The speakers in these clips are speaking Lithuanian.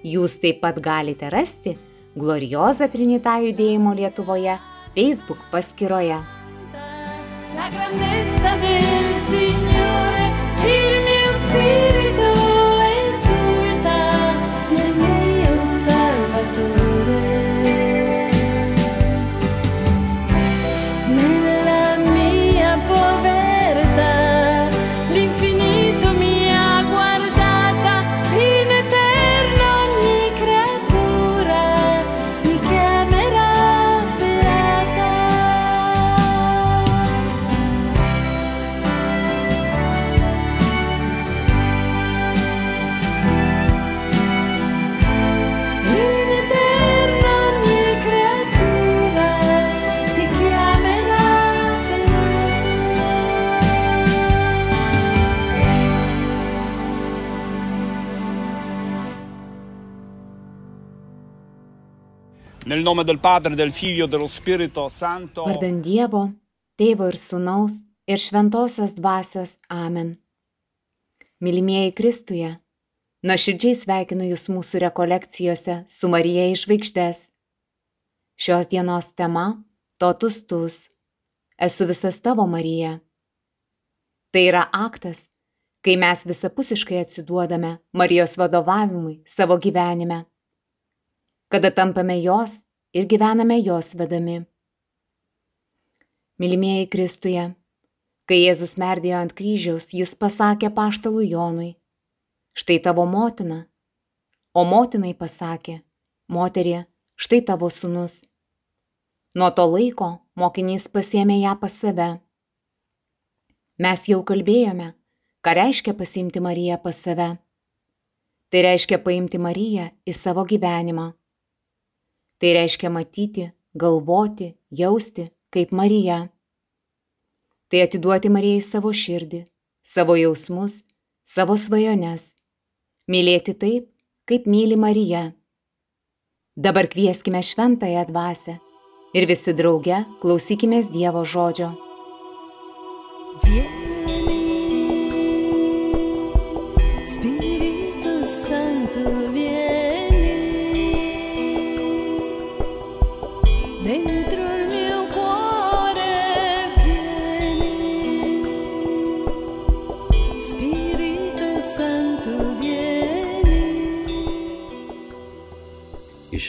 Jūs taip pat galite rasti Glorioza Trinita judėjimo Lietuvoje Facebook paskyroje. La grandezza del Signore, il mio spirito Nel nome del Padre, del Figlio dello Spirito Santo. Vardant Dievo, Tėvo ir Sūnaus ir Šventosios Dvasios Amen. Mylimieji Kristuje, nuoširdžiai sveikinu Jūs mūsų rekolekcijose su Marija iš žvaigždės. Šios dienos tema - Totus tus. Esu visas tavo Marija. Tai yra aktas, kai mes visapusiškai atsiduodame Marijos vadovavimui savo gyvenime. Kada tampame jos ir gyvename jos vedami. Mylimieji Kristuje, kai Jėzus merdėjo ant kryžiaus, jis pasakė paštalui Jonui, štai tavo motina. O motinai pasakė, moterie, štai tavo sunus. Nuo to laiko mokinys pasėmė ją pas save. Mes jau kalbėjome, ką reiškia pasiimti Mariją pas save. Tai reiškia paimti Mariją į savo gyvenimą. Tai reiškia matyti, galvoti, jausti kaip Marija. Tai atiduoti Marijai savo širdį, savo jausmus, savo svajones. Mylėti taip, kaip myli Marija. Dabar kvieskime šventąją dvasę ir visi drauge klausykime Dievo žodžio. Vieni,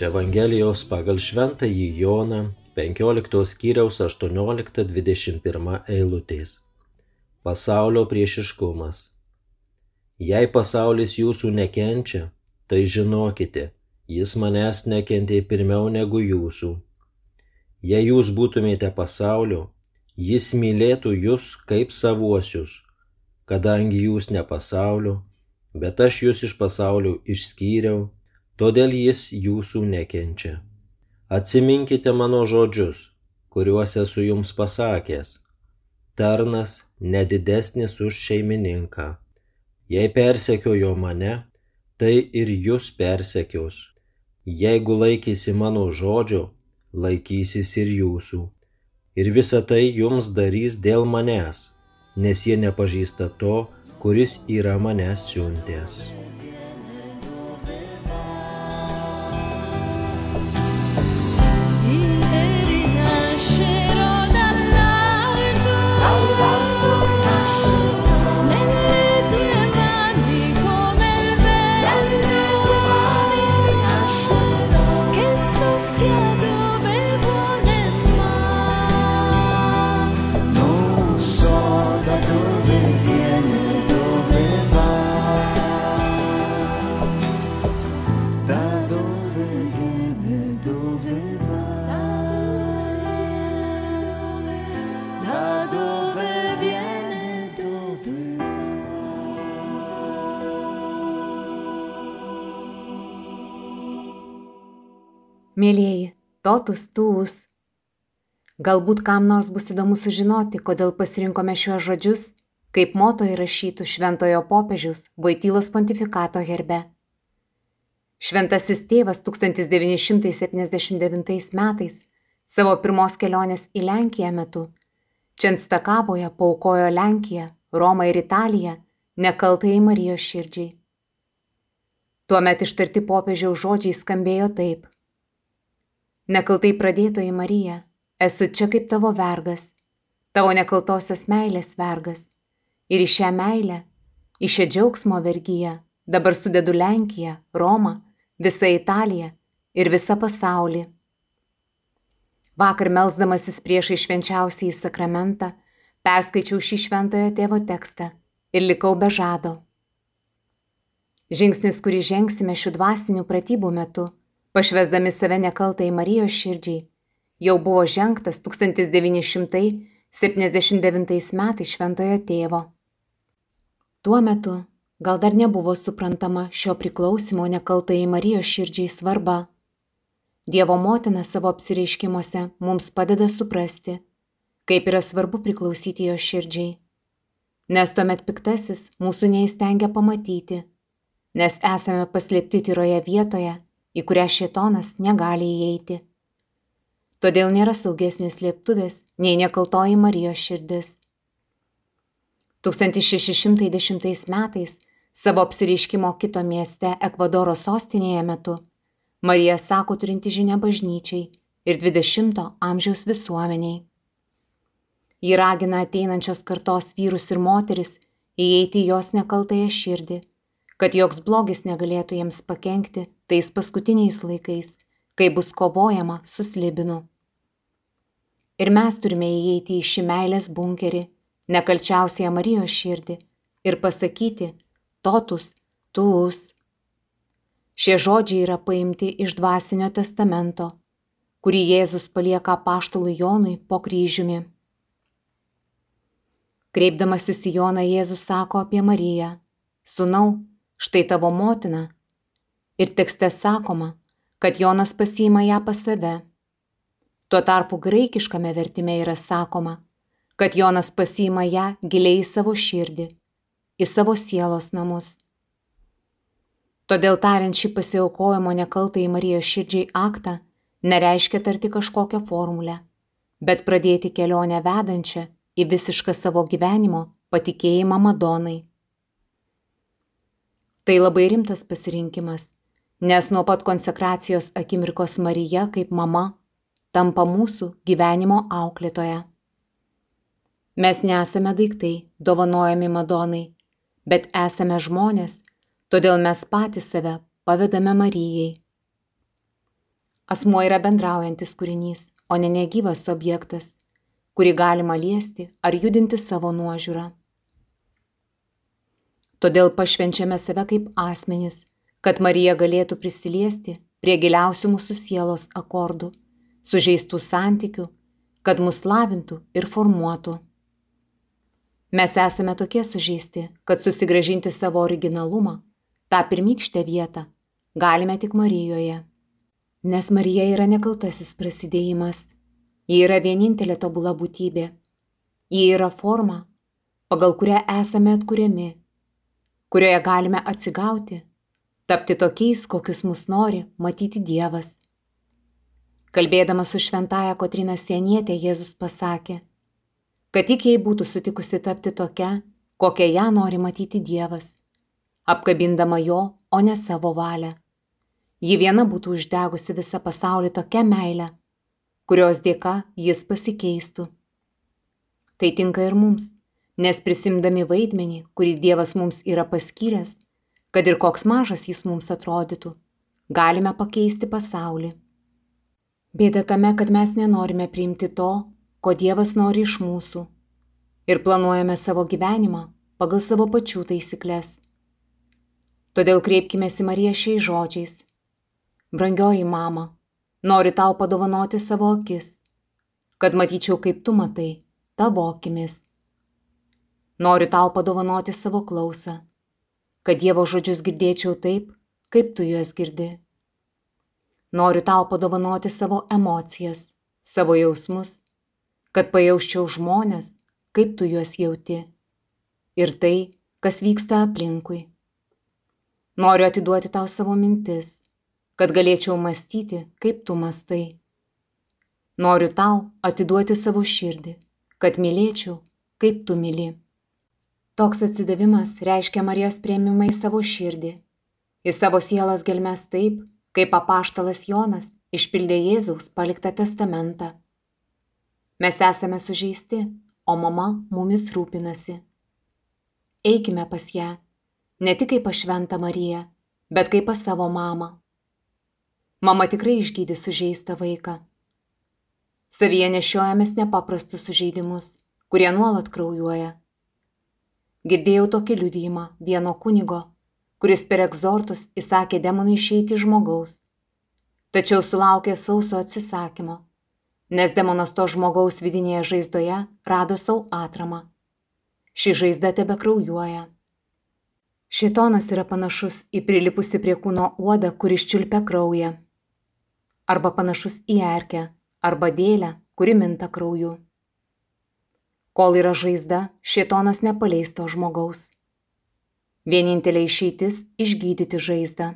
Iš Evangelijos pagal Šventąjį Joną 15 skyriaus 18-21 eilutės. Pasaulio priešiškumas. Jei pasaulis jūsų nekenčia, tai žinokite, jis manęs nekentė pirmiau negu jūsų. Jei jūs būtumėte pasaulio, jis mylėtų jūs kaip savuosius, kadangi jūs ne pasaulio, bet aš jūs iš pasaulio išskyriau, todėl jis jūsų nekenčia. Atsiminkite mano žodžius, kuriuos esu jums pasakęs. Tarnas nedidesnis už šeimininką. Jei persekiojo mane, tai ir jūs persekios. Jeigu laikysi mano žodžio, laikysis ir jūsų. Ir visa tai jums darys dėl manęs, nes jie nepažįsta to, kuris yra manęs siuntęs. Mėlyjeji, totus tūs. Galbūt kam nors bus įdomu sužinoti, kodėl pasirinkome šiuos žodžius, kaip moto įrašytų šventojo popiežiaus Vaitylos pontifikato herbe. Šventasis tėvas 1979 metais savo pirmos kelionės į Lenkiją metu Čenstakavoje paukojo Lenkiją, Romą ir Italiją nekaltai Marijos širdžiai. Tuomet ištarti popiežiaus žodžiai skambėjo taip. Nekaltai pradėtoji Marija, esu čia kaip tavo vergas, tavo nekaltosios meilės vergas. Ir į šią meilę, į šią džiaugsmo vergyją dabar sudedu Lenkiją, Romą, visą Italiją ir visą pasaulį. Vakar melzdamasis priešai švenčiausiai sakramentą, perskaičiau šį šventojo tėvo tekstą ir likau be žado. Žingsnis, kurį žengsime šių dvasinių pratybų metu, pašvesdami save nekaltai Marijos širdžiai, jau buvo žengtas 1979 metais šventojo tėvo. Tuo metu gal dar nebuvo suprantama šio priklausimo nekaltai Marijos širdžiai svarba. Dievo motina savo apsireiškimuose mums padeda suprasti, kaip yra svarbu priklausyti jo širdžiai. Nes tuomet piktasis mūsų neįstengia pamatyti, nes esame paslėpti tyroje vietoje, į kurią šėtonas negali įeiti. Todėl nėra saugesnės lieptuvės nei nekaltoji Marijos širdis. 1610 metais savo apsireiškimo kito mieste Ekvadoro sostinėje metu Marija sako turinti žinę bažnyčiai ir 20-o amžiaus visuomeniai. Ji ragina ateinančios kartos vyrus ir moteris įeiti jos nekaltąją širdį, kad joks blogis negalėtų jiems pakengti tais paskutiniais laikais, kai bus kovojama su slibinu. Ir mes turime įeiti į šį meilės bunkerį, nekalčiausiąją Marijos širdį ir pasakyti, totus, tuus. Šie žodžiai yra paimti iš dvasinio testamento, kurį Jėzus palieka paštului Jonui po kryžiumi. Kreipdamasis į Joną Jėzus sako apie Mariją, Sūnau, štai tavo motina. Ir tekste sakoma, kad Jonas pasiima ją pas save. Tuo tarpu graikiškame vertime yra sakoma, kad Jonas pasiima ją giliai į savo širdį, į savo sielos namus. Todėl tariant šį pasiaukojimo nekaltai Marijos širdžiai aktą, nereiškia tarti kažkokią formulę, bet pradėti kelionę vedančią į visišką savo gyvenimo patikėjimą Madonai. Tai labai rimtas pasirinkimas, nes nuo pat konsekracijos akimirkos Marija kaip mama tampa mūsų gyvenimo auklėtoja. Mes nesame daiktai, dovanojami Madonai, bet esame žmonės, todėl mes patys save pavedame Marijai. Asmuo yra bendraujantis kūrinys, o ne negyvas objektas, kurį galima liesti ar judinti savo nuožiūrą. Todėl pašvenčiame save kaip asmenis, kad Marija galėtų prisiliesti prie giliausių mūsų sielos akordų, sužeistų santykių, kad mus lavintų ir formuotų. Mes esame tokie sužeisti, kad susigražinti savo originalumą, tą pirmykštę vietą, galime tik Marijoje. Nes Marija yra nekaltasis prasidėjimas. Ji yra vienintelė tobula būtybė. Ji yra forma, pagal kurią esame atkuriami, kurioje galime atsigauti, tapti tokiais, kokius mus nori matyti Dievas. Kalbėdamas su šventaja Kotrina Sienietė, Jėzus pasakė, kad tik jei būtų sutikusi tapti tokia, kokią ją nori matyti Dievas, apkabindama jo, o ne savo valią. Ji viena būtų uždegusi visą pasaulį tokią meilę, kurios dėka jis pasikeistų. Tai tinka ir mums, nes prisimdami vaidmenį, kurį Dievas mums yra paskyręs, kad ir koks mažas jis mums atrodytų, galime pakeisti pasaulį. Bėda tame, kad mes nenorime priimti to, ko Dievas nori iš mūsų ir planuojame savo gyvenimą pagal savo pačių taisyklės. Todėl kreipkime į Mariją šiais žodžiais. Brangioji mama, noriu tau padovanoti savo akis, kad matyčiau, kaip tu matai, tavo akimis. Noriu tau padovanoti savo klausą, kad Dievo žodžius girdėčiau taip, kaip tu juos girdi. Noriu tau padovanoti savo emocijas, savo jausmus, kad pajausčiau žmonės, kaip tu juos jauti. Ir tai, kas vyksta aplinkui. Noriu atiduoti tau savo mintis, kad galėčiau mąstyti, kaip tu mastai. Noriu tau atiduoti savo širdį, kad mylėčiau, kaip tu myli. Toks atsidavimas reiškia Marijos prieimimą į savo širdį, į savo sielos gelmes taip, kaip apaštalas Jonas išpildė Jėzaus paliktą testamentą. Mes esame sužeisti, o mama mumis rūpinasi. Eikime pas ją, ne tik kaip pašventą Mariją, bet kaip pas savo mamą. Mama tikrai išgydys sužeistą vaiką. Savyje nešiojamės nepaprastus sužeidimus, kurie nuolat kraujuoja. Girdėjau tokį liudijimą vieno kunigo, kuris per egzortus įsakė demonui išeiti iš žmogaus. Tačiau sulaukė sauso atsisakymo, nes demonas to žmogaus vidinėje žaizdoje rado savo atramą. Ši žaizda tebe kraujuoja. Šitonas yra panašus į prilipusi prie kūno uodą, kuris čiulpia kraują. Arba panašus į erkę, arba dėlę, kuri minta krauju. Kol yra žaizda, šitonas nepaleis to žmogaus. Vienintelė išeitis - išgydyti žaizdą.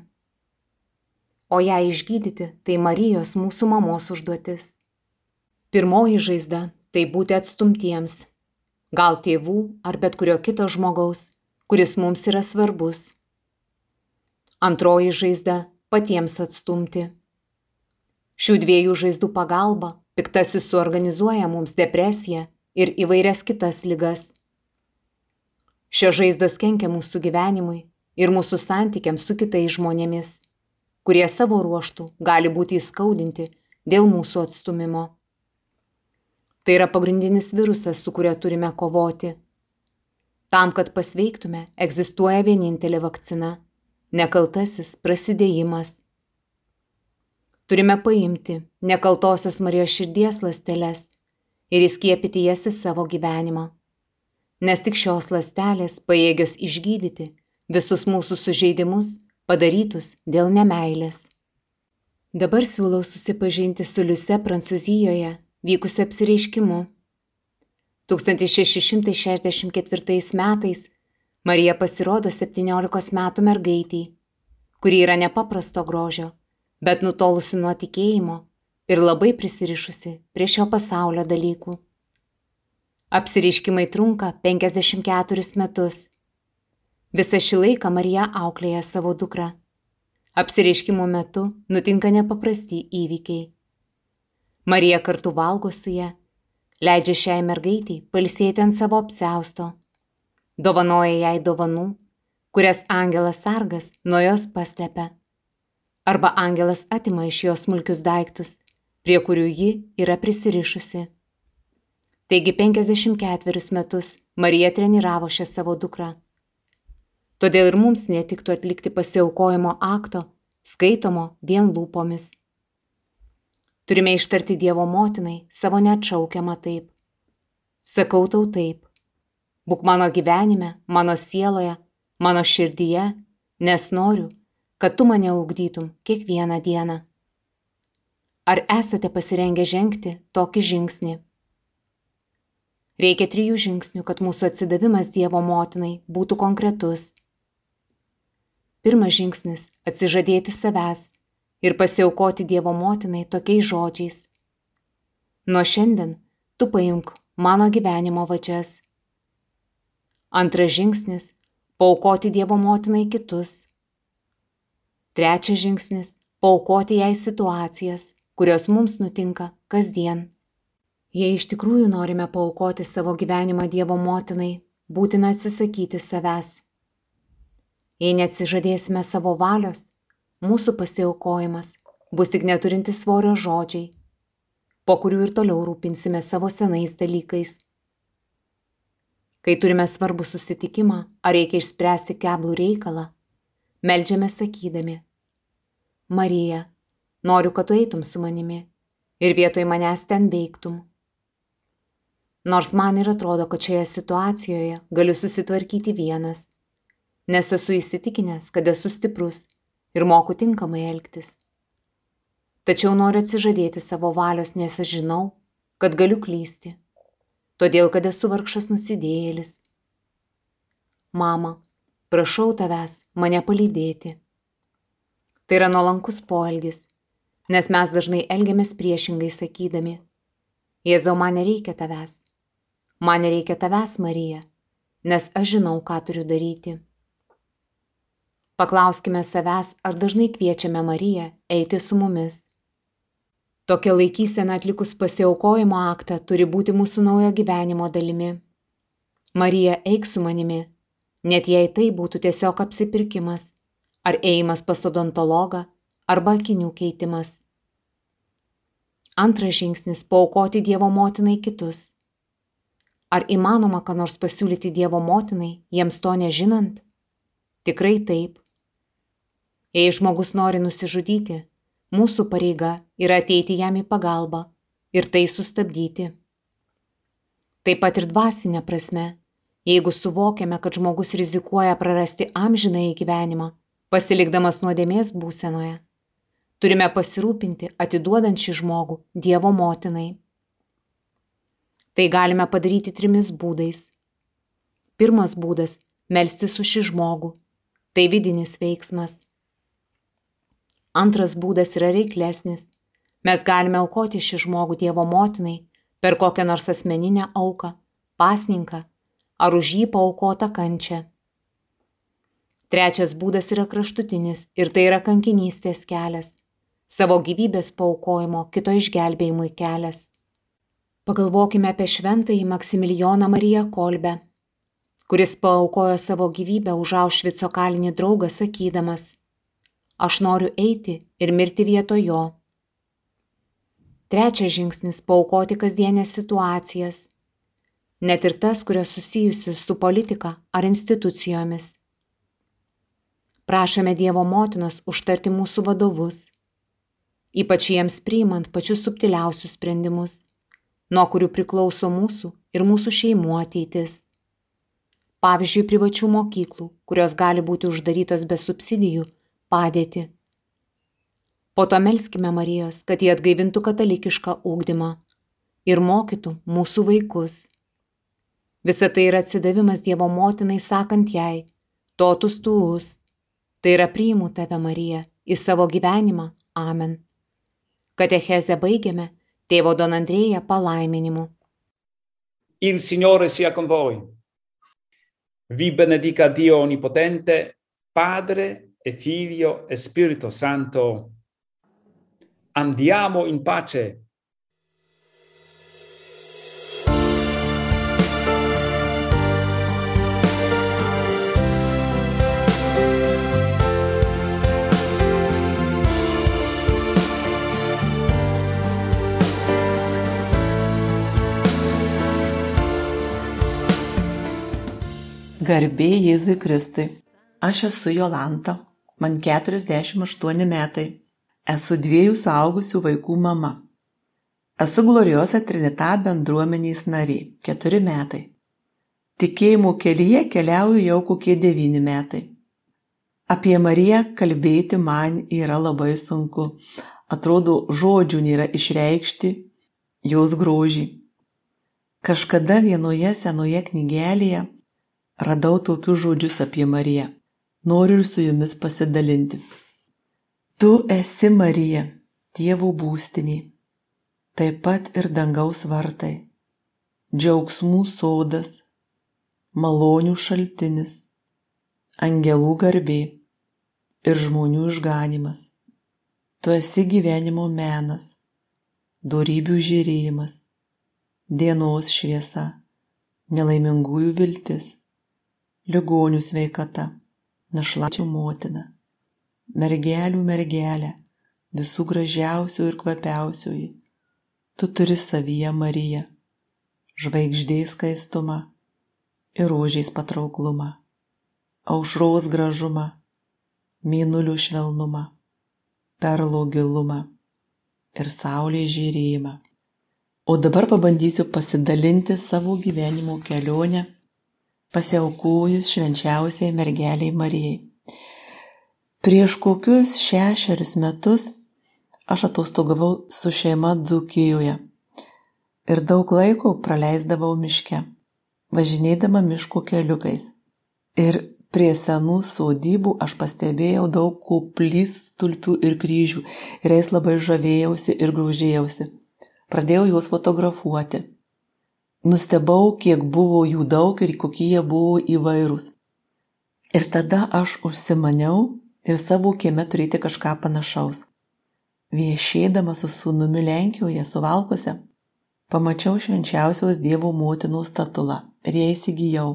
O ją išgydyti - tai Marijos mūsų mamos užduotis. Pirmoji žaizda - tai būti atstumtiems. Gal tėvų ar bet kurio kito žmogaus, kuris mums yra svarbus. Antroji žaizda - patiems atstumti. Šių dviejų žaizdų pagalba piktasis suorganizuoja mums depresiją ir įvairias kitas lygas Šios žaizdos kenkia mūsų gyvenimui ir mūsų santykiams su kitais žmonėmis, kurie savo ruoštų gali būti įskaudinti dėl mūsų atstumimo. Tai yra pagrindinis virusas, su kuriuo turime kovoti. Tam, kad pasveiktume, egzistuoja vienintelė vakcina - nekaltasis prasidėjimas. Turime paimti nekaltosios Marijos širdies lasteles ir įskiepyti jas į savo gyvenimą nes tik šios lastelės pajėgios išgydyti visus mūsų sužeidimus padarytus dėl nemailės. Dabar siūlau susipažinti su Liuse Prancūzijoje vykusiu apsireiškimu. 1664 metais Marija pasirodo 17 metų mergaitiai, kuri yra nepaprasto grožio, bet nutolusi nuo tikėjimo ir labai prisirišusi prie šio pasaulio dalykų. Apsireiškimai trunka 54 metus. Visą šį laiką Marija auklėja savo dukrą. Apsireiškimų metu nutinka nepaprasti įvykiai. Marija kartu valgo su ją, leidžia šiai mergaitiai palsėti ant savo apsausto, dovanoja jai dovanų, kurias angelas sargas nuo jos paslepia. Arba angelas atima iš jos smulkius daiktus, prie kurių ji yra prisirišusi. Taigi 54 metus Marija treniravo šią savo dukrą. Todėl ir mums netiktų atlikti pasiaukojimo akto, skaitomo vien lūpomis. Turime ištarti Dievo motinai savo neatšaukiamą taip. Sakau tau taip. Būk mano gyvenime, mano sieloje, mano širdyje, nes noriu, kad tu mane ugdytum kiekvieną dieną. Ar esate pasirengę žengti tokį žingsnį? Reikia trijų žingsnių, kad mūsų atsidavimas Dievo motinai būtų konkretus. Pirmas žingsnis - atsižadėti savęs ir pasiaukoti Dievo motinai tokiais žodžiais. Nuo šiandien tu paimk mano gyvenimo vadžias. Antras žingsnis - paukoti Dievo motinai kitus. Trečias žingsnis - paukoti jai situacijas, kurios mums nutinka kasdien. Jei iš tikrųjų norime paukoti savo gyvenimą Dievo motinai, būtina atsisakyti savęs. Jei neatsižadėsime savo valios, mūsų pasiaukojimas bus tik neturinti svorio žodžiai, po kurių ir toliau rūpinsime savo senais dalykais. Kai turime svarbų susitikimą ar reikia išspręsti keblų reikalą, melžiame sakydami, Marija, noriu, kad tu eitum su manimi ir vietoj manęs ten veiktum. Nors man ir atrodo, kad šioje situacijoje galiu susitvarkyti vienas, nes esu įsitikinęs, kad esu stiprus ir moku tinkamai elgtis. Tačiau noriu atsižadėti savo valios, nes aš žinau, kad galiu klysti, todėl kad esu vargšas nusidėjėlis. Mama, prašau tavęs mane palydėti. Tai yra nuolankus poelgis, nes mes dažnai elgiamės priešingai sakydami, Jėzau, man nereikia tavęs, Man nereikia tavęs, Marija, nes aš žinau, ką turiu daryti. Paklauskime savęs, ar dažnai kviečiame Mariją eiti su mumis. Tokia laikysena atlikus pasiaukojimo aktą turi būti mūsų naujo gyvenimo dalimi. Marija, eik su manimi, net jei tai būtų tiesiog apsipirkimas, ar ėjimas pas odontologą, arba akinių keitimas. Antras žingsnis - paukoti Dievo motinai kitus Ar įmanoma ką nors pasiūlyti Dievo motinai, jiems to nežinant? Tikrai taip. Jei žmogus nori nusižudyti, mūsų pareiga yra ateiti jam į pagalbą ir tai sustabdyti. Taip pat ir dvasinė prasme, jeigu suvokiame, kad žmogus rizikuoja prarasti amžiną į gyvenimą, pasilikdamas nuodėmės būsenoje, turime pasirūpinti atiduodant šį žmogų Dievo motinai. Tai galime padaryti trimis būdais. Pirmas būdas - melstis už šį žmogų. Tai vidinis veiksmas. Antras būdas yra reiklesnis. Mes galime aukoti šį žmogų Dievo motinai per kokią nors asmeninę auką, pasninką ar už jį paukotą kančią. Trečias būdas yra kraštutinis ir tai yra kankinystės kelias, savo gyvybės paukojimo, kito išgelbėjimui kelias. Pagalvokime apie šventąjį Maksimilijoną Mariją Kolbę, kuris paaukojo savo gyvybę už Aušvico kalinį draugą sakydamas, aš noriu eiti ir mirti vietoj jo. Trečias žingsnis - paukoti kasdienės situacijas, net ir tas, kurios susijusios su politika ar institucijomis. Prašome Dievo motinos užtarti mūsų vadovus, ypač jiems priimant pačius subtiliausius sprendimus nuo kurių priklauso mūsų ir mūsų šeimų ateitis. Pavyzdžiui, privačių mokyklų, kurios gali būti uždarytos be subsidijų, padėti. Po to melskime Marijos, kad jie atgaivintų katalikišką ūkdymą ir mokytų mūsų vaikus. Visa tai yra atsidavimas Dievo motinai sakant jai, totus tuus. Tai yra priimu tave, Marija, į savo gyvenimą. Amen. Katechezę baigiame Tėvo Don Andrėja palaiminimu. Il Signore sia con voi. Vi benedica Dio Onnipotente, Padre e Figlio e Spirito Santo. Andiamo in pace. Garbė Jėzui Kristui. Aš esu Jolanta, man 48 metai. Esu dviejų suaugusių vaikų mama. Esu Gloriosa Trinita bendruomeniais narė, 4 metai. Tikėjimo kelyje keliauju jau kokie 9 metai. Apie Mariją kalbėti man yra labai sunku. Atrodo, žodžių nėra išreikšti jos grožį. Kažkada vienoje senoje knygelėje radau tokius žodžius apie Mariją. Noriu ir su jumis pasidalinti. Tu esi Marija, Dievo būstinė, taip pat ir dangaus vartai, džiaugsmų sodas, malonių šaltinis, angelų garbė. Ir žmonių išganimas. Tu esi gyvenimo menas, darybių žiūrėjimas, dienos šviesa, nelaimingųjų viltis, ligonių sveikata, našlačių motina, mergelių mergelė, visų gražiausių ir kvapiausioji. Tu turi savyje Mariją, žvaigždės skaistumą ir rožiais patrauklumą, aušros gražumą, mėnulių švelnumą, perlo gilumą. Ir saulės žėrėjimą. O dabar pabandysiu pasidalinti savo gyvenimo kelionę, pasiaukojus švenčiausiai mergeliai Marijai. Prieš kokius šešerius metus aš atostogavau su šeima Dzukijoje ir daug laiko praleisdavau miške, važinėdama miško keliukais. Ir prie senų sodybų aš pastebėjau daug koplytstulpių ir kryžių ir jais labai žavėjausi ir graužėjausi. Pradėjau juos fotografuoti. Nustebau, kiek buvo jų daug ir kokie jie buvo įvairūs. Ir tada aš užsimaniau ir savo kieme turėti kažką panašaus. Viešėdama su sūnumi Lenkijoje suvalkose, pamačiau švenčiausios Dievo motinos statulą ir ją įsigijau.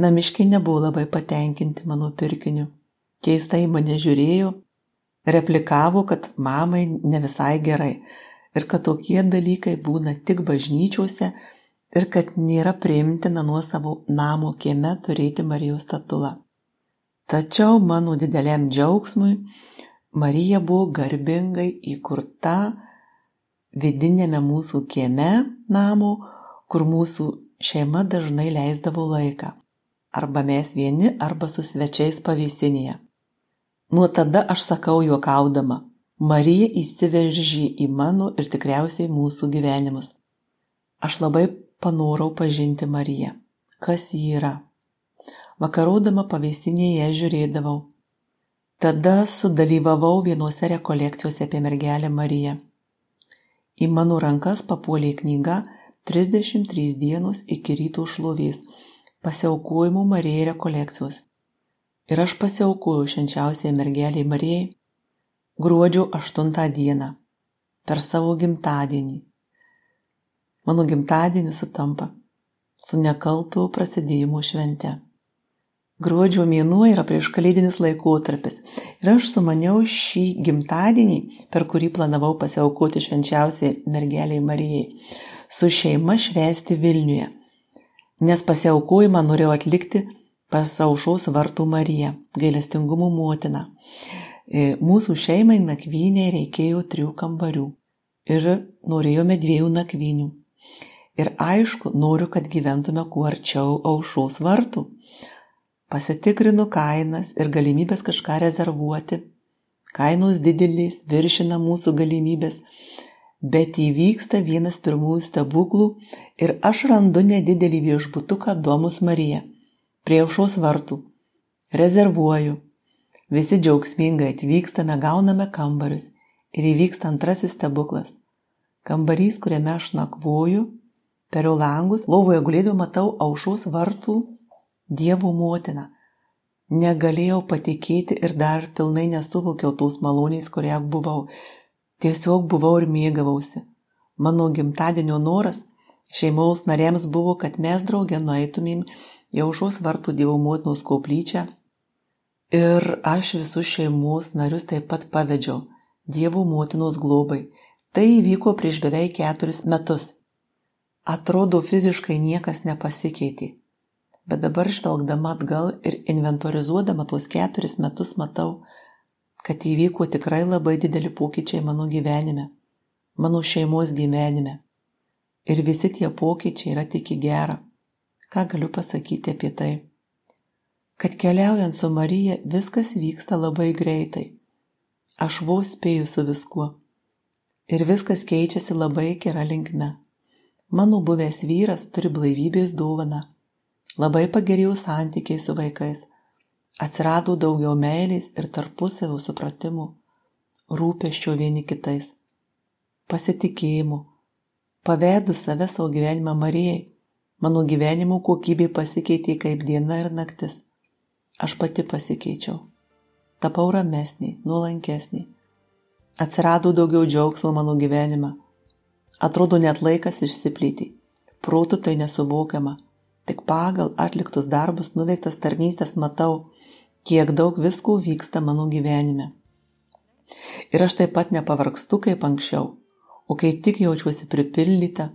Namiškai nebuvo labai patenkinti mano pirkiniu. Keistai mane žiūrėjo, replikavo, kad mamai ne visai gerai, ir kad tokie dalykai būna tik bažnyčiose ir kad nėra priimtina nuo savo namo kieme turėti Marijos statulą. Tačiau mano dideliam džiaugsmui Marija buvo garbingai įkurta vidinėme mūsų kieme namo, kur mūsų šeima dažnai leisdavo laiką. Arba mes vieni, arba su svečiais pavėsinėje. Nuo tada aš sakau juokaudama, Marija įsiveržė į mano ir tikriausiai mūsų gyvenimus. Aš labai panorau pažinti Mariją. Kas ji yra? Vakarodama pavėsinėje žiūrėdavau. Tada sudalyvavau vienose rekolekcijose apie mergelę Mariją. Į mano rankas papuolė knyga 33 dienos iki ryto šlovės pasiaukojimų Marijai rekolekcijos. Ir aš pasiaukojau švenčiausiai mergeliai Marijai gruodžio 8 dieną, per savo gimtadienį. Mano gimtadienis sutampa su nekaltų prasidėjimo švente. Gruodžio mėnuo yra prieš kalėdinis laikotarpis ir aš sumaniau šį gimtadienį, per kurį planavau pasiaukoti švenčiausiai mergeliai Marijai, su šeima švesti Vilniuje, nes pasiaukojimą norėjau atlikti pas aušos vartų Mariją, gailestingumų motiną. E, mūsų šeimai nakvynė reikėjo trijų kambarių ir norėjome dviejų nakvynių. Ir aišku, noriu, kad gyventume kuo arčiau aušos vartų. Pasitikrinu kainas ir galimybės kažką rezervuoti. Kainos didelės, viršina mūsų galimybės, bet įvyksta vienas pirmųjų stebuklų ir aš randu nedidelį viešbutuką Domus Marija prie aušos vartų. Rezervuoju Visi džiaugsmingai atvykstame, gauname kambarius ir įvyksta antrasis stebuklas. Kambarys, kuriame aš nakvoju, periu langus, lovoje gulėdama matau aušos vartų dievų motiną. Negalėjau patikėti ir dar pilnai nesuvokiau tos maloniais, kurie buvau. Tiesiog buvau ir mėgavausi. Mano gimtadienio noras šeimos narėms buvo, kad mes draugė nueitumėm į aušos vartų dievo motinos koplyčią Ir aš visus šeimos narius taip pat pavedžiau Dievo motinos globai. Tai įvyko prieš beveik keturis metus. Atrodo, fiziškai niekas nepasikeitė. Bet dabar žvelgdama atgal ir inventorizuodama tuos keturis metus matau, kad įvyko tikrai labai dideli pokyčiai mano gyvenime, mano šeimos gyvenime. Ir visi tie pokyčiai yra tik į gerą. Ką galiu pasakyti apie tai? kad keliaujant su Marija viskas vyksta labai greitai. Aš vos spėju su viskuo. Ir viskas keičiasi labai gera linkme. Mano buvęs vyras turi blaivybės dovaną. Labai pagerėjo santykiai su vaikais. Atsirado daugiau meilės ir tarpusavio supratimų. rūpeščio vieni kitais, pasitikėjimu, pavedus save savo gyvenimą Marijai, mano gyvenimo kokybė pasikeitė kaip diena ir naktis. Aš pati pasikeičiau. Tapau ramesnį, nuolankesnį. Atsirado daugiau džiaugsmo mano gyvenime. Atrodo net laikas išsiplėtė. Protų tai nesuvokiama. Tik pagal atliktus darbus, nuveiktas tarnystės matau, kiek daug viskų vyksta mano gyvenime. Ir aš taip pat nepavargstu kaip anksčiau, o kaip tik jaučiuosi pripildyta,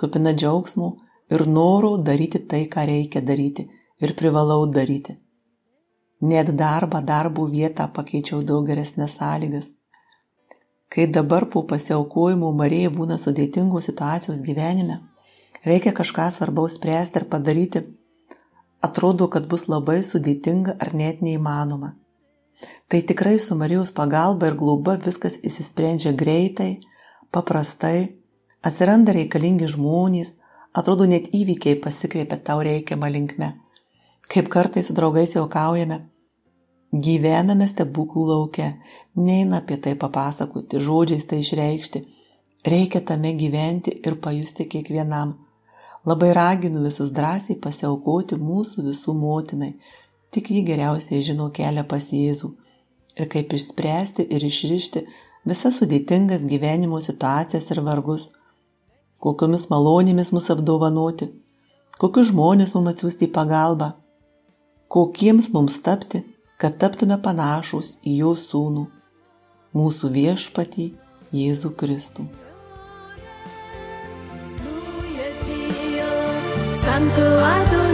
kupina džiaugsmų ir noro daryti tai, ką reikia daryti ir privalau daryti. Net darbą, darbų vietą pakeičiau daug geresnės sąlygas. Kai dabar po pasiaukojimų Marijai būna sudėtingų situacijos gyvenime, reikia kažką svarbaus spręsti ir padaryti, atrodo, kad bus labai sudėtinga ar net neįmanoma. Tai tikrai su Marijos pagalba ir globa viskas įsisprendžia greitai, paprastai, atsiranda reikalingi žmonės, atrodo net įvykiai pasikreipia tau reikiamą linkme. Kaip kartais su draugais jaukaujame, gyvename stebuklų laukia, neina apie tai papasakoti, žodžiais tai išreikšti, reikia tame gyventi ir pajusti kiekvienam. Labai raginu visus drąsiai pasiaukoti mūsų visų motinai, Tik ji geriausiai žino kelią pas Jėzų. Ir kaip išspręsti ir išrišti visas sudėtingas gyvenimo situacijas ir vargus, kokiomis malonėmis mus apdovanoti, kokius žmonės mums atsiųsti į pagalbą, kokiems mums tapti, kad taptume panašus į jo sūnų, mūsų viešpatį Jėzų Kristų. Santo adoro.